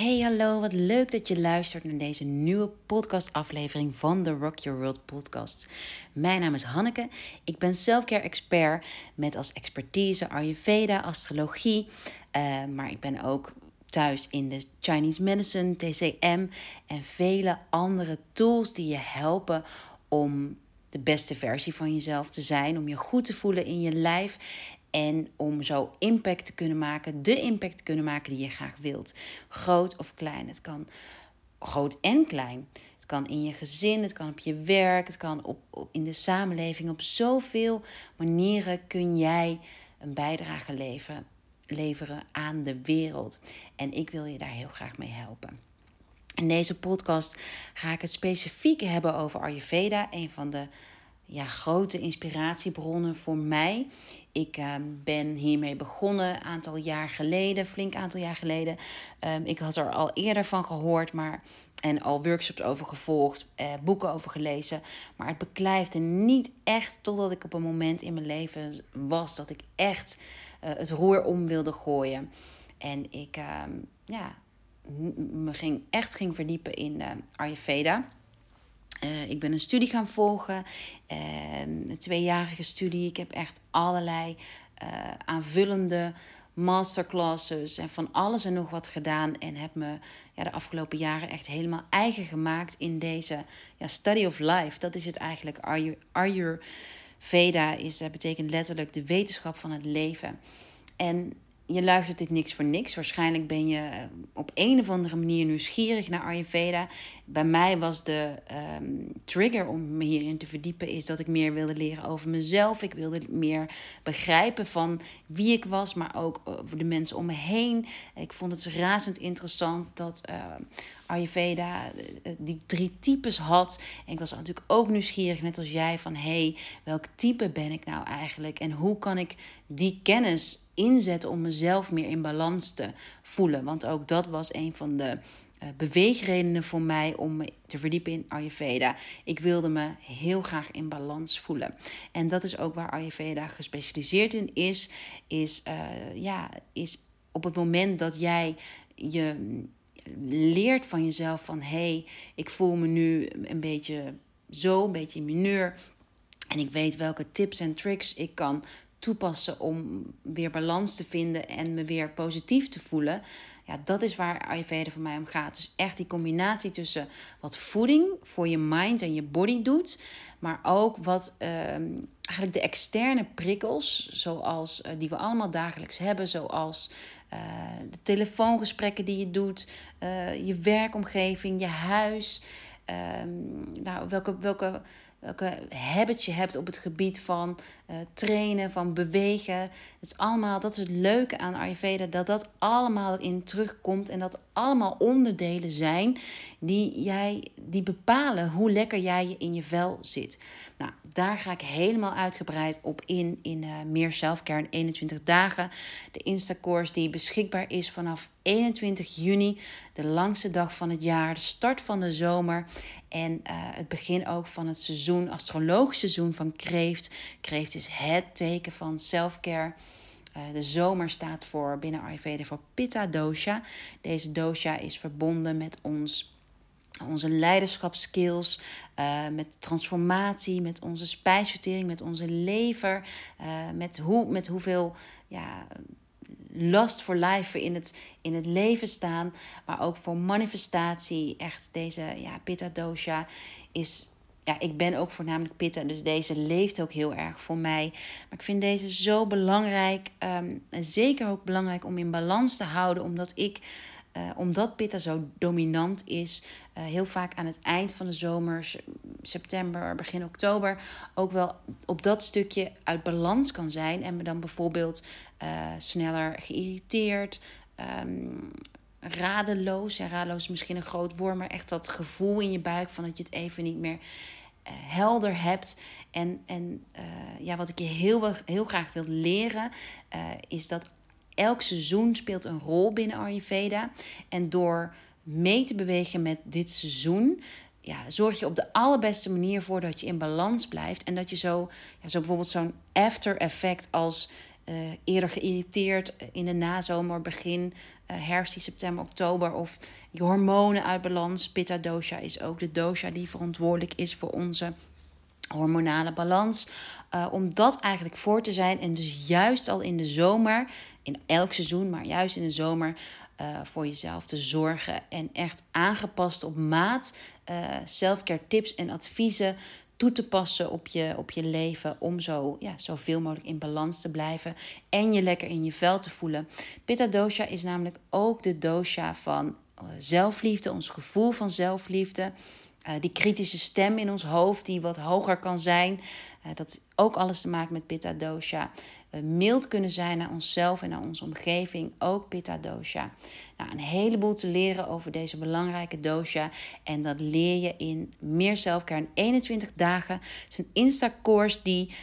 Hey, hallo, wat leuk dat je luistert naar deze nieuwe podcastaflevering van de Rock Your World podcast. Mijn naam is Hanneke, ik ben selfcare expert met als expertise Ayurveda, astrologie, uh, maar ik ben ook thuis in de Chinese medicine, TCM en vele andere tools die je helpen om de beste versie van jezelf te zijn, om je goed te voelen in je lijf en om zo impact te kunnen maken, de impact te kunnen maken die je graag wilt. Groot of klein. Het kan groot en klein. Het kan in je gezin, het kan op je werk, het kan op, in de samenleving. Op zoveel manieren kun jij een bijdrage leveren, leveren aan de wereld. En ik wil je daar heel graag mee helpen. In deze podcast ga ik het specifiek hebben over Ayurveda, een van de ja, grote inspiratiebronnen voor mij. Ik ehm, ben hiermee begonnen een aantal jaar geleden, flink aantal jaar geleden. Um, ik had er al eerder van gehoord, maar en al workshops over gevolgd, eh, boeken over gelezen. Maar het beklijfde niet echt totdat ik op een moment in mijn leven was dat ik echt uh, het roer om wilde gooien. En ik ehm, ja, me ging, echt ging verdiepen in uh, Ayurveda. Uh, ik ben een studie gaan volgen, een tweejarige studie. Ik heb echt allerlei uh, aanvullende masterclasses en van alles en nog wat gedaan. En heb me ja, de afgelopen jaren echt helemaal eigen gemaakt in deze ja, study of life. Dat is het eigenlijk. Ayurveda is, betekent letterlijk de wetenschap van het leven. En je luistert dit niks voor niks. Waarschijnlijk ben je eh, op een of andere manier nieuwsgierig naar Ayurveda. Bij mij was de um, trigger om me hierin te verdiepen... is dat ik meer wilde leren over mezelf. Ik wilde meer begrijpen van wie ik was, maar ook over de mensen om me heen. Ik vond het razend interessant dat uh, Ayurveda eh, die drie types had. En ik was natuurlijk ook nieuwsgierig, net als jij, van... hé, hey, welk type ben ik nou eigenlijk? En hoe kan ik die kennis inzetten om mezelf meer in balans te voelen. Want ook dat was een van de uh, beweegredenen voor mij om me te verdiepen in Ayurveda. Ik wilde me heel graag in balans voelen. En dat is ook waar Ayurveda gespecialiseerd in is. Is, ja, is op het moment dat jij je leert van jezelf van... hé, hey, ik voel me nu een beetje zo, een beetje in mineur... En ik weet welke tips en tricks ik kan toepassen om weer balans te vinden en me weer positief te voelen. Ja, dat is waar Ayurveda voor mij om gaat. Dus echt die combinatie tussen wat voeding voor je mind en je body doet, maar ook wat ehm, eigenlijk de externe prikkels, zoals uh, die we allemaal dagelijks hebben, zoals uh, de telefoongesprekken die je doet, uh, je werkomgeving, je huis. Ehm, nou, welke, welke welke habits je hebt op het gebied van uh, trainen, van bewegen. Het is allemaal, dat is het leuke aan Ayurveda, dat dat allemaal in terugkomt en dat allemaal onderdelen zijn die, jij, die bepalen hoe lekker jij in je vel zit. Nou, daar ga ik helemaal uitgebreid op in in uh, meer zelfcare in 21 dagen. De Instacourse die beschikbaar is vanaf 21 juni, de langste dag van het jaar, de start van de zomer en uh, het begin ook van het seizoen, astrologisch seizoen van Kreeft. Kreeft is het teken van selfcare. Uh, de zomer staat voor binnen Ayurveda voor Pitta dosha. Deze dosha is verbonden met ons onze leiderschapskills, uh, met transformatie, met onze spijsvertering, met onze lever, met, hoe, met hoeveel ja, last for life in het, in het leven staan, maar ook voor manifestatie. Echt deze ja, pitta dosha is ja, ik ben ook voornamelijk pitta, dus deze leeft ook heel erg voor mij. Maar ik vind deze zo belangrijk. Um, en zeker ook belangrijk om in balans te houden, omdat ik uh, omdat pitta zo dominant is, uh, heel vaak aan het eind van de zomer, september, begin oktober, ook wel op dat stukje uit balans kan zijn. En me dan bijvoorbeeld uh, sneller geïrriteerd, um, radeloos. Ja, radeloos is misschien een groot woord, maar echt dat gevoel in je buik van dat je het even niet meer helder hebt. En, en ja, wat ik je heel, heel graag wil leren, is dat elk seizoen speelt een rol binnen Ayurveda. En door mee te bewegen met dit seizoen, ja, zorg je op de allerbeste manier voor dat je in balans blijft. En dat je zo, ja, zo bijvoorbeeld zo'n after effect als uh, eerder geïrriteerd in de nazomer, begin herfst, die september, oktober. Of je hormonen uit balans. Pitta dosha is ook de dosha die verantwoordelijk is voor onze hormonale balans. Uh, om dat eigenlijk voor te zijn. En dus juist al in de zomer, in elk seizoen, maar juist in de zomer. Uh, voor jezelf te zorgen en echt aangepast op maat uh, tips en adviezen toe te passen op je, op je leven om zo ja, zoveel mogelijk in balans te blijven en je lekker in je vel te voelen. Pitta dosha is namelijk ook de dosha van zelfliefde, ons gevoel van zelfliefde. Uh, die kritische stem in ons hoofd die wat hoger kan zijn. Uh, dat ook alles te maken met pitta dosha. Mild kunnen zijn naar onszelf en naar onze omgeving. Ook pitta dosha. Nou, een heleboel te leren over deze belangrijke dosha. En dat leer je in meer zelfcare in 21 dagen. Het is een Insta-course die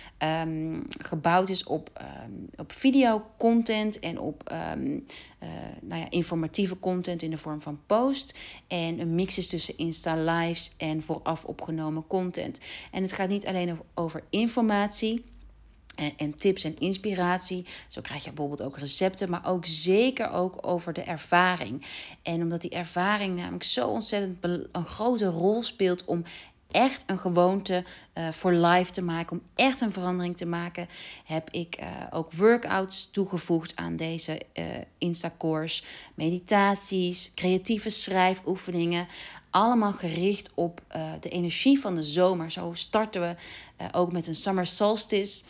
um, gebouwd is op, um, op video-content en op um, uh, nou ja, informatieve content in de vorm van post. En een mix is tussen Insta-lives en vooraf opgenomen content. En het gaat niet alleen over informatie en, en, tips en inspiratie. Zo krijg je bijvoorbeeld ook recepten, maar ook zeker ook over de ervaring. En omdat die ervaring namelijk zo ontzettend een grote rol speelt om echt een gewoonte uh, voor life te maken, om echt een verandering te maken, heb ik uh, ook workouts toegevoegd aan deze uh, Insta-course. Meditaties, creatieve schrijfoefeningen. Allemaal gericht op de energie van de zomer. Zo starten we ook met een summer solstice.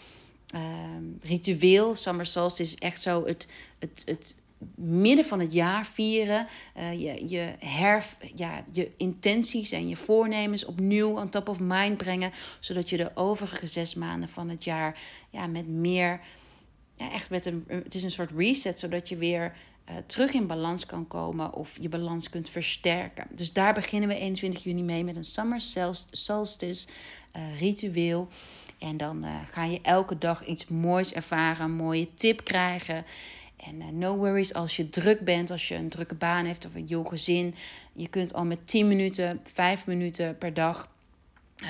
Ehm, ritueel. Summer solstice is echt zo het, het, het midden van het jaar vieren. Uh, je, je, herf, ja, je intenties en je voornemens opnieuw on top of mind brengen. Zodat je de overige zes maanden van het jaar ja, met meer. Echt met een. Het is een soort reset, zodat je weer. Uh, terug in balans kan komen of je balans kunt versterken. Dus daar beginnen we 21 juni mee met een Summer Solstice uh, ritueel. En dan uh, ga je elke dag iets moois ervaren, een mooie tip krijgen. En no worries als je druk bent, als je een drukke baan hebt of een jong gezin. Je kunt al met 10 minuten, 5 minuten per dag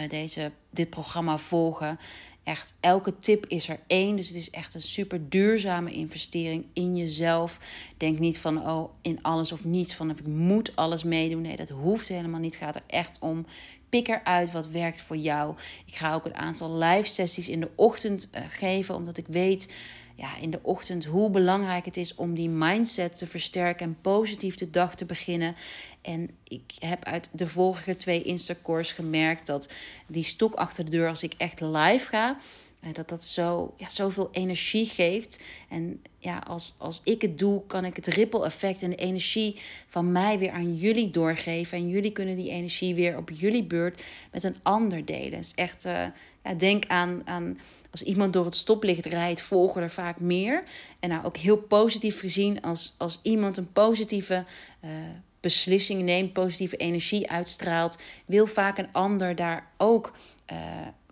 deze, dit programma volgen. Echt, elke tip is er één. Dus het is echt een super duurzame investering in jezelf. Denk niet van, oh, in alles of niets. Van, ik moet alles meedoen. Nee, dat hoeft helemaal niet. Het gaat er echt om. Pik eruit wat werkt voor jou. Ik ga ook een aantal live sessies in de ochtend uh, geven. Omdat ik weet ja, in de ochtend hoe belangrijk het is om die mindset te versterken en positief de dag te beginnen. En ik heb uit de vorige twee Instacourse gemerkt dat die stok achter de deur, als ik echt live ga, eh, dat dat zo, ja, zoveel energie geeft. En ja, als, als ik het doe, kan ik het ripple effect en de energie van mij weer aan jullie doorgeven. En jullie kunnen die energie weer op jullie beurt met een ander delen. Dus echt, uh, denk aan, aan als iemand door het stoplicht rijdt, volgen er vaak meer. En nou ook heel positief gezien, als, als iemand een positieve uh, beslissing neemt, positieve energie uitstraalt, wil vaak een ander daar ook uh,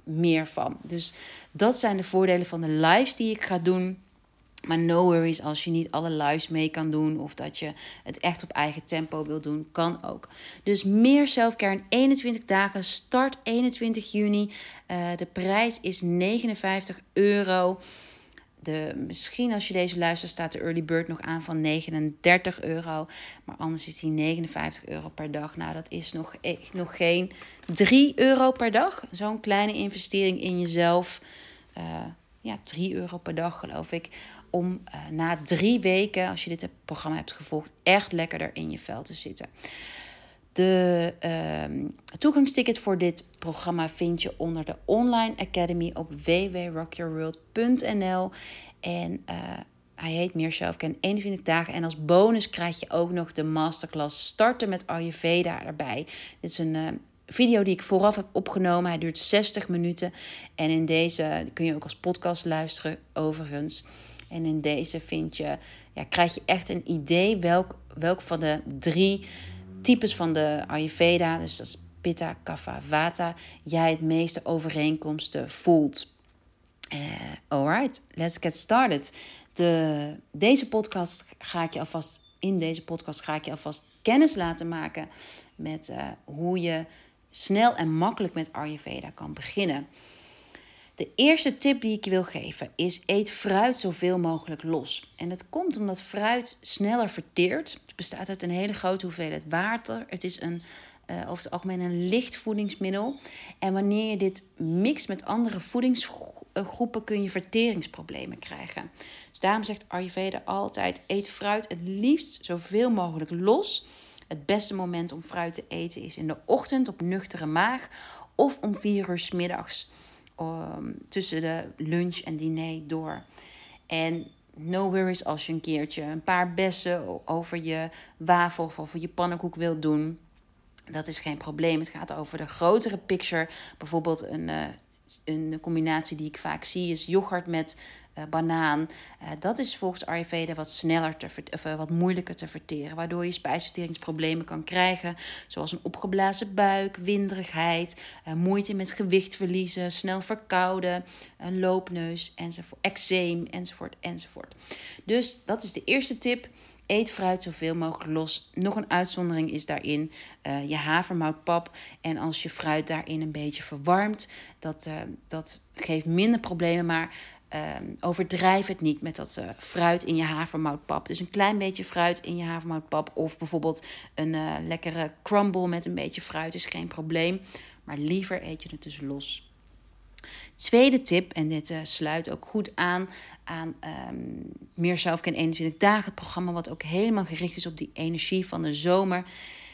meer van. Dus dat zijn de voordelen van de lives die ik ga doen. Maar no worries als je niet alle lives mee kan doen of dat je het echt op eigen tempo wil doen, kan ook. Dus meer selfcare in 21 dagen, start 21 juni. Uh, de prijs is 59 euro. De, misschien als je deze luistert staat de early bird nog aan van 39 euro. Maar anders is die 59 euro per dag. Nou, dat is nog, eh, nog geen 3 euro per dag. Zo'n kleine investering in jezelf. Uh, ja, 3 euro per dag geloof ik om uh, na drie weken, als je dit programma hebt gevolgd, echt lekkerder in je vel te zitten. De uh, toegangsticket voor dit programma vind je onder de Online Academy op www.rockyourworld.nl. En uh, hij heet Meer Zelfken 21 dagen. En als bonus krijg je ook nog de masterclass Starten met Ayurveda erbij. Dit is een uh, video die ik vooraf heb opgenomen. Hij duurt 60 minuten. En in deze kun je ook als podcast luisteren, overigens. En in deze vind je, ja, krijg je echt een idee welk, welk van de drie types van de Ayurveda, dus dat is Pitta, Kapha, Vata, jij het meeste overeenkomsten voelt. Uh, alright, let's get started. De, deze podcast ga ik je alvast, in deze podcast ga ik je alvast kennis laten maken met uh, hoe je snel en makkelijk met Ayurveda kan beginnen. De eerste tip die ik je wil geven is: eet fruit zoveel mogelijk los. En dat komt omdat fruit sneller verteert. Het bestaat uit een hele grote hoeveelheid water. Het is een, uh, over het algemeen een licht voedingsmiddel. En wanneer je dit mixt met andere voedingsgroepen, kun je verteringsproblemen krijgen. Dus daarom zegt Ayurveda altijd: eet fruit het liefst zoveel mogelijk los. Het beste moment om fruit te eten is in de ochtend op nuchtere maag of om vier uur s middags um, tussen de lunch en diner door. En no worries als je een keertje een paar bessen over je wafel of over je pannenkoek wilt doen. Dat is geen probleem. Het gaat over de grotere picture. Bijvoorbeeld een, uh, een combinatie die ik vaak zie is yoghurt met uh, banaan. Uh, dat is volgens Ayurveda wat sneller te of, uh, wat moeilijker te verteren, waardoor je spijsverteringsproblemen kan krijgen, zoals een opgeblazen buik, winderigheid, moeite met gewicht verliezen, snel verkouden, een loopneus, enzovoort, eczeem, enzovoort, enzovoort. Dus dat is de eerste tip. Eet fruit zoveel mogelijk los. Nog een uitzondering is daarin uh, je havermoutpap. En als je fruit daarin een beetje verwarmt, dat, uh, dat geeft minder problemen. Maar uh, overdrijf het niet met dat fruit in je havermoutpap. Dus een klein beetje fruit in je havermoutpap. Of bijvoorbeeld een lekkere crumble met een beetje fruit is geen probleem. Maar liever eet je het dus los. Tweede tip, en dit uh, sluit ook goed aan aan um, Meer Zelfken 21 dagen. Het programma wat ook helemaal gericht is op die energie van de zomer.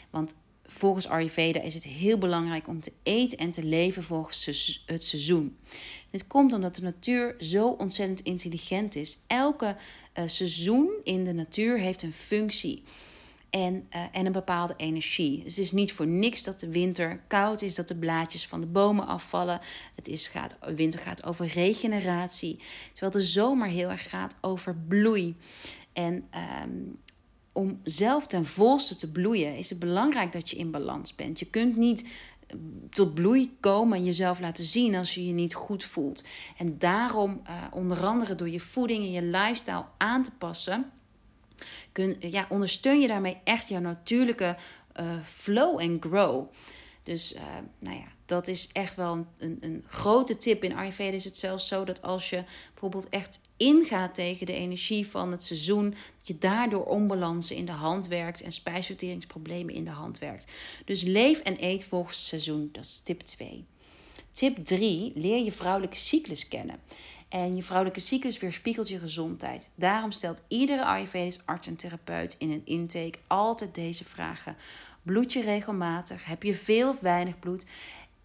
Want volgens Ayurveda is het heel belangrijk om te eten en te leven volgens het seizoen. Dit komt omdat de natuur zo ontzettend intelligent is. Elke uh, seizoen in de natuur heeft een functie en, uh, en een bepaalde energie. Dus het is niet voor niks dat de winter koud is, dat de blaadjes van de bomen afvallen. Het is, gaat, winter gaat over regeneratie, terwijl de zomer heel erg gaat over bloei. En um, om zelf ten volste te bloeien is het belangrijk dat je in balans bent. Je kunt niet ehm, tot bloei komen en jezelf laten zien als je je niet goed voelt. En daarom, uh, onder andere door je voeding en je lifestyle aan te passen kun, ja, ondersteun je daarmee echt jouw natuurlijke uh, flow en grow. Dus uh, nou ja, dat is echt wel een, een, grote tip. In Ayurveda is het zelfs zo dat als je bijvoorbeeld echt ingaat tegen de energie van het seizoen, dat je daardoor onbalansen in de hand werkt en spijsverteringsproblemen in de hand werkt. Dus leef en eet volgens seizoen. Dat is tip 2. Tip 3. Leer je vrouwelijke cyclus kennen. En je vrouwelijke cyclus weerspiegelt je gezondheid. Daarom stelt iedere Ayurvedisch arts en therapeut in een intake altijd deze vragen. Bloed je regelmatig? Heb je veel of weinig bloed?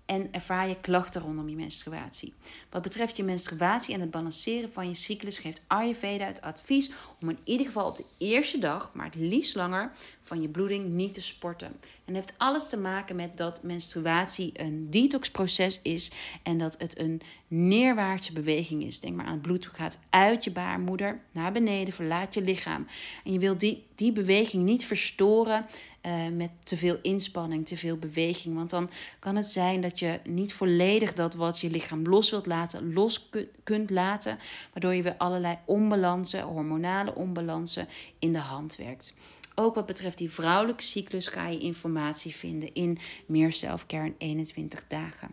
en ervaar je klachten rondom je menstruatie. Wat betreft je menstruatie en het balanceren van je cyclus geeft Ayurveda het advies om in ieder geval op de eerste dag, maar het liefst langer, van je bloeding niet te sporten. En heeft alles te maken met dat menstruatie een detoxproces is en dat het een neerwaartse beweging is. Denk maar aan het bloed gaat uit je baarmoeder naar beneden, verlaat je lichaam. En je wilt die, die beweging niet verstoren uh, met te veel inspanning, te veel beweging. Want dan kan het zijn dat je niet volledig dat wat je lichaam los wilt laten, los kunt laten. Waardoor je weer allerlei onbalansen, hormonale onbalansen in de hand werkt. Ook wat betreft die vrouwelijke cyclus ga je informatie vinden in Meer Selfcare in 21 dagen.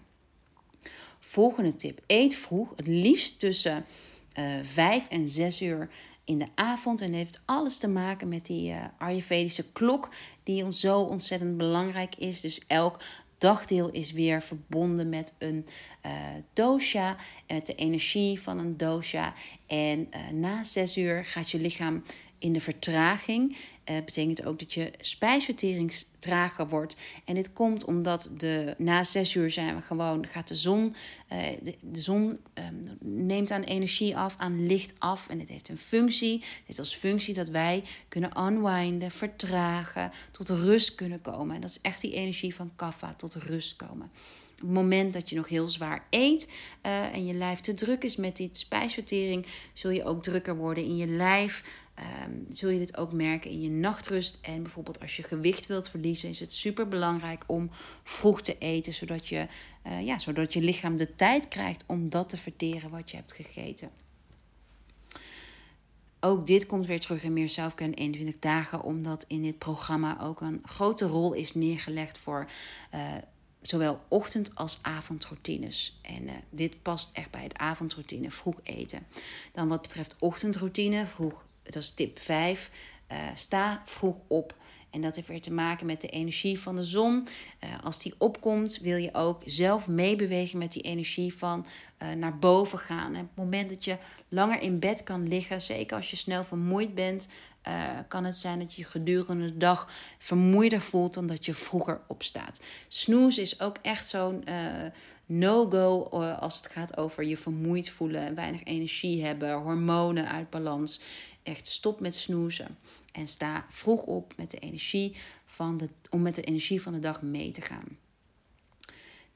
Volgende tip. Eet vroeg, het liefst tussen uh, eh, 5 en 6 uur in de avond. En heeft alles te maken met die uh, Ayurvedische klok, die ons zo ontzettend belangrijk is. Dus elk dagdeel is weer verbonden met een uh, dosha, met de energie van een dosha. En uh, na zes uur gaat je lichaam in de vertraging. Uh, betekent ook dat je spijsvertering trager wordt. En dit komt omdat de, na zes uur zijn we gewoon, gaat de zon, uh, de, zon um, neemt aan energie af, aan licht af. En het heeft een functie. Het heeft als functie dat wij kunnen unwinden, vertragen, tot rust kunnen komen. En dat is echt die energie van kaffa, tot rust komen. Het moment dat je nog heel zwaar eet uh, en je lijf te druk is met die spijsvertering, zul je ook drukker worden in je lijf. Um, zul je dit ook merken in je nachtrust. En bijvoorbeeld als je gewicht wilt verliezen, is het super belangrijk om vroeg te eten, zodat je, uh, ja, zodat je lichaam de tijd krijgt om dat te verteren wat je hebt gegeten. Ook dit komt weer terug in meer zelfken 21 dagen, omdat in dit programma ook een grote rol is neergelegd voor uh, zowel ochtend- als avondroutines. En uh, dit past echt bij het avondroutine, vroeg eten. Dan wat betreft ochtendroutine, vroeg, dat is tip 5. Uh, sta vroeg op. En dat heeft weer te maken met de energie van de zon. Uh, als die opkomt, wil je ook zelf meebewegen met die energie van uh, naar boven gaan. En op het moment dat je langer in bed kan liggen, zeker als je snel vermoeid bent, uh, kan het zijn dat je gedurende de dag vermoeider voelt dan dat je vroeger opstaat. Snoes is ook echt zo'n no-go als het gaat over je vermoeid voelen, weinig energie hebben, hormonen uit balans. Echt stop met snoezen. En sta vroeg op met de energie van de, om met de energie van de dag mee te gaan.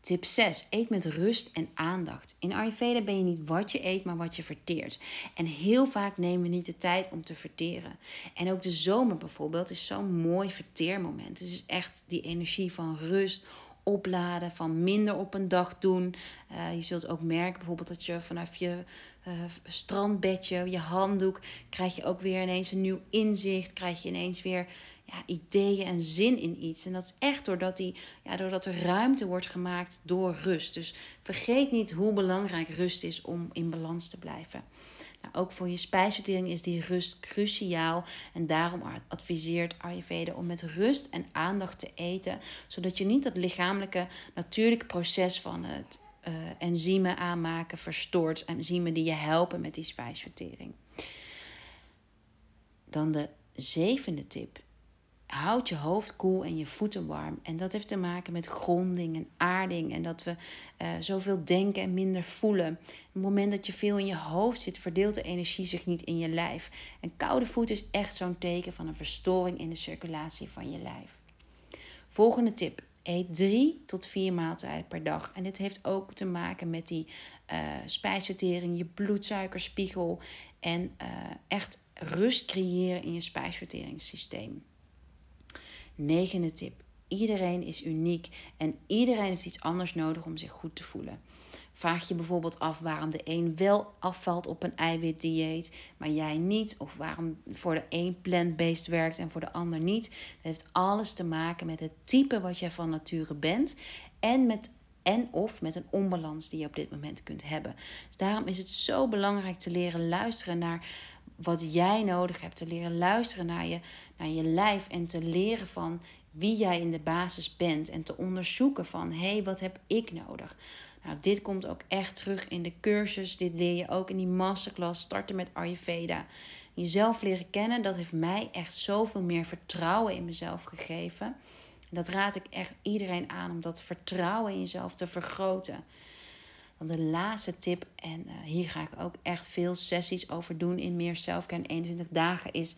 Tip 6. Eet met rust en aandacht. In Ayurveda ben je niet wat je eet, maar wat je verteert. En heel vaak nemen we niet de tijd om te verteren. En ook de zomer bijvoorbeeld is zo'n mooi verteermoment. Het is echt die energie van rust, opladen, van minder op een dag doen. Uh, je zult ook merken bijvoorbeeld dat je vanaf je uh, strandbedje, je handdoek, krijg je ook weer ineens een nieuw inzicht. Krijg je ineens weer ja, ideeën en zin in iets. En dat is echt doordat, die, ja, doordat er ruimte wordt gemaakt door rust. Dus vergeet niet hoe belangrijk rust is om in balans te blijven. Nou, ook voor je spijsvertering is die rust cruciaal. En daarom adviseert Ayurveda om met rust en aandacht te eten. Zodat je niet dat lichamelijke, natuurlijke proces van het uh, enzymen aanmaken verstoort. Enzymen die je helpen met die spijsvertering. Dan de zevende tip houd je hoofd koel en je voeten warm. En dat heeft te maken met gronding en aarding. En dat we uh, zoveel denken en minder voelen. Op het moment dat je veel in je hoofd zit, verdeelt de energie zich niet in je lijf. En koude voet is echt zo'n teken van een verstoring in de circulatie van je lijf. Volgende tip. Eet drie tot vier maaltijden per dag. En dit heeft ook te maken met die uh, spijsvertering, je bloedsuikerspiegel. En uh, echt rust creëren in je spijsverteringssysteem. Negende tip. Iedereen is uniek en iedereen heeft iets anders nodig om zich goed te voelen. Vraag je bijvoorbeeld af waarom de een wel afvalt op een eiwitdieet, maar jij niet. Of waarom voor de een plant-based werkt en voor de ander niet. Dat heeft alles te maken met het type wat jij van nature bent. En met en of met een onbalans die je op dit moment kunt hebben. Dus daarom is het zo belangrijk te leren luisteren naar wat jij nodig hebt. Te leren luisteren naar je, naar je lijf en te leren van wie jij in de basis bent. En te onderzoeken van hé, hey, wat heb ik nodig? Nou, dit komt ook echt terug in de cursus. Dit leer je ook in die masterclass. Starten met Ayurveda. Jezelf leren kennen, dat heeft mij echt zoveel meer vertrouwen in mezelf gegeven. Dat raad ik echt iedereen aan om dat vertrouwen in jezelf te vergroten. De laatste tip, en uh, hier ga ik ook echt veel sessies over doen in meer zelfken 21 dagen, is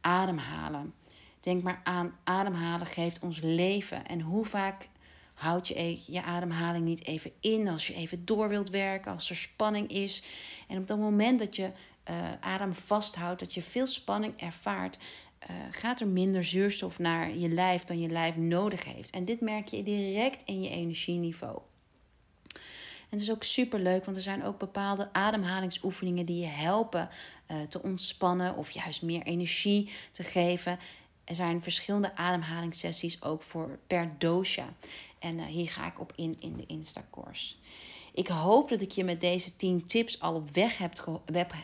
ademhalen. Denk maar aan, ademhalen geeft ons leven. En hoe vaak houd je e-, je ademhaling niet even in als je even door wilt werken, als er spanning is. En op het moment dat je uh, adem vasthoudt, dat je veel spanning ervaart, uh, gaat er minder zuurstof naar je lijf dan je lijf nodig heeft. En dit merk je direct in je energieniveau. En het is ook super leuk, want er zijn ook bepaalde ademhalingsoefeningen die je helpen uh, te ontspannen of juist meer energie te geven. Er zijn verschillende ademhalingssessies ook voor per dosha. En uh, hier ga ik op in in de Insta-course. Ik hoop dat ik je met deze 10 tips al op weg hebt,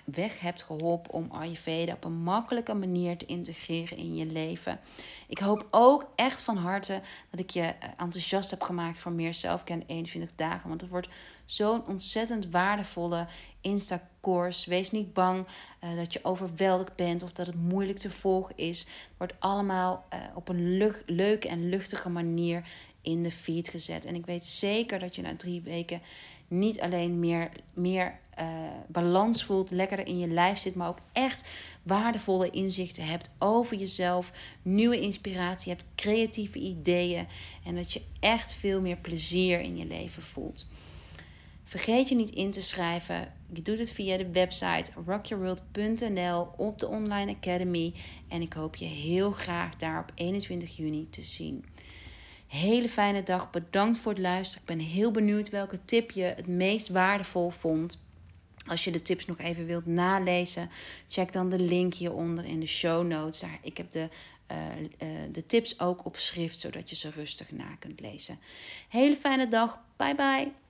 weg hebt geholpen om Ayurveda op een makkelijke manier te integreren in je leven. Ik hoop ook echt van harte dat ik je eh, enthousiast heb gemaakt voor meer zelfken 21 dagen. Want het wordt zo'n ontzettend waardevolle Insta-course. Wees niet bang uh, dat je overweldigd bent of dat het moeilijk te volgen is. Het wordt allemaal uh, op een lucht, leuke en luchtige manier in de feed gezet. En ik weet zeker dat je na drie weken niet alleen meer, meer uh, balans voelt, lekkerder in je lijf zit, maar ook echt waardevolle inzichten hebt over jezelf, nieuwe inspiratie hebt, creatieve ideeën en dat je echt veel meer plezier in je leven voelt. Vergeet je niet in te schrijven. Je doet het via de website rockyourworld.nl op de Online Academy. En ik hoop je heel graag daar op 21 juni te zien. Hele fijne dag. Bedankt voor het luisteren. Ik ben heel benieuwd welke tip je het meest waardevol vond. Als je de tips nog even wilt nalezen, check dan de link hieronder in de show notes. Daar, ik heb de de tips ook op schrift, zodat je ze rustig na kunt lezen. Hele fijne dag. Bye bye.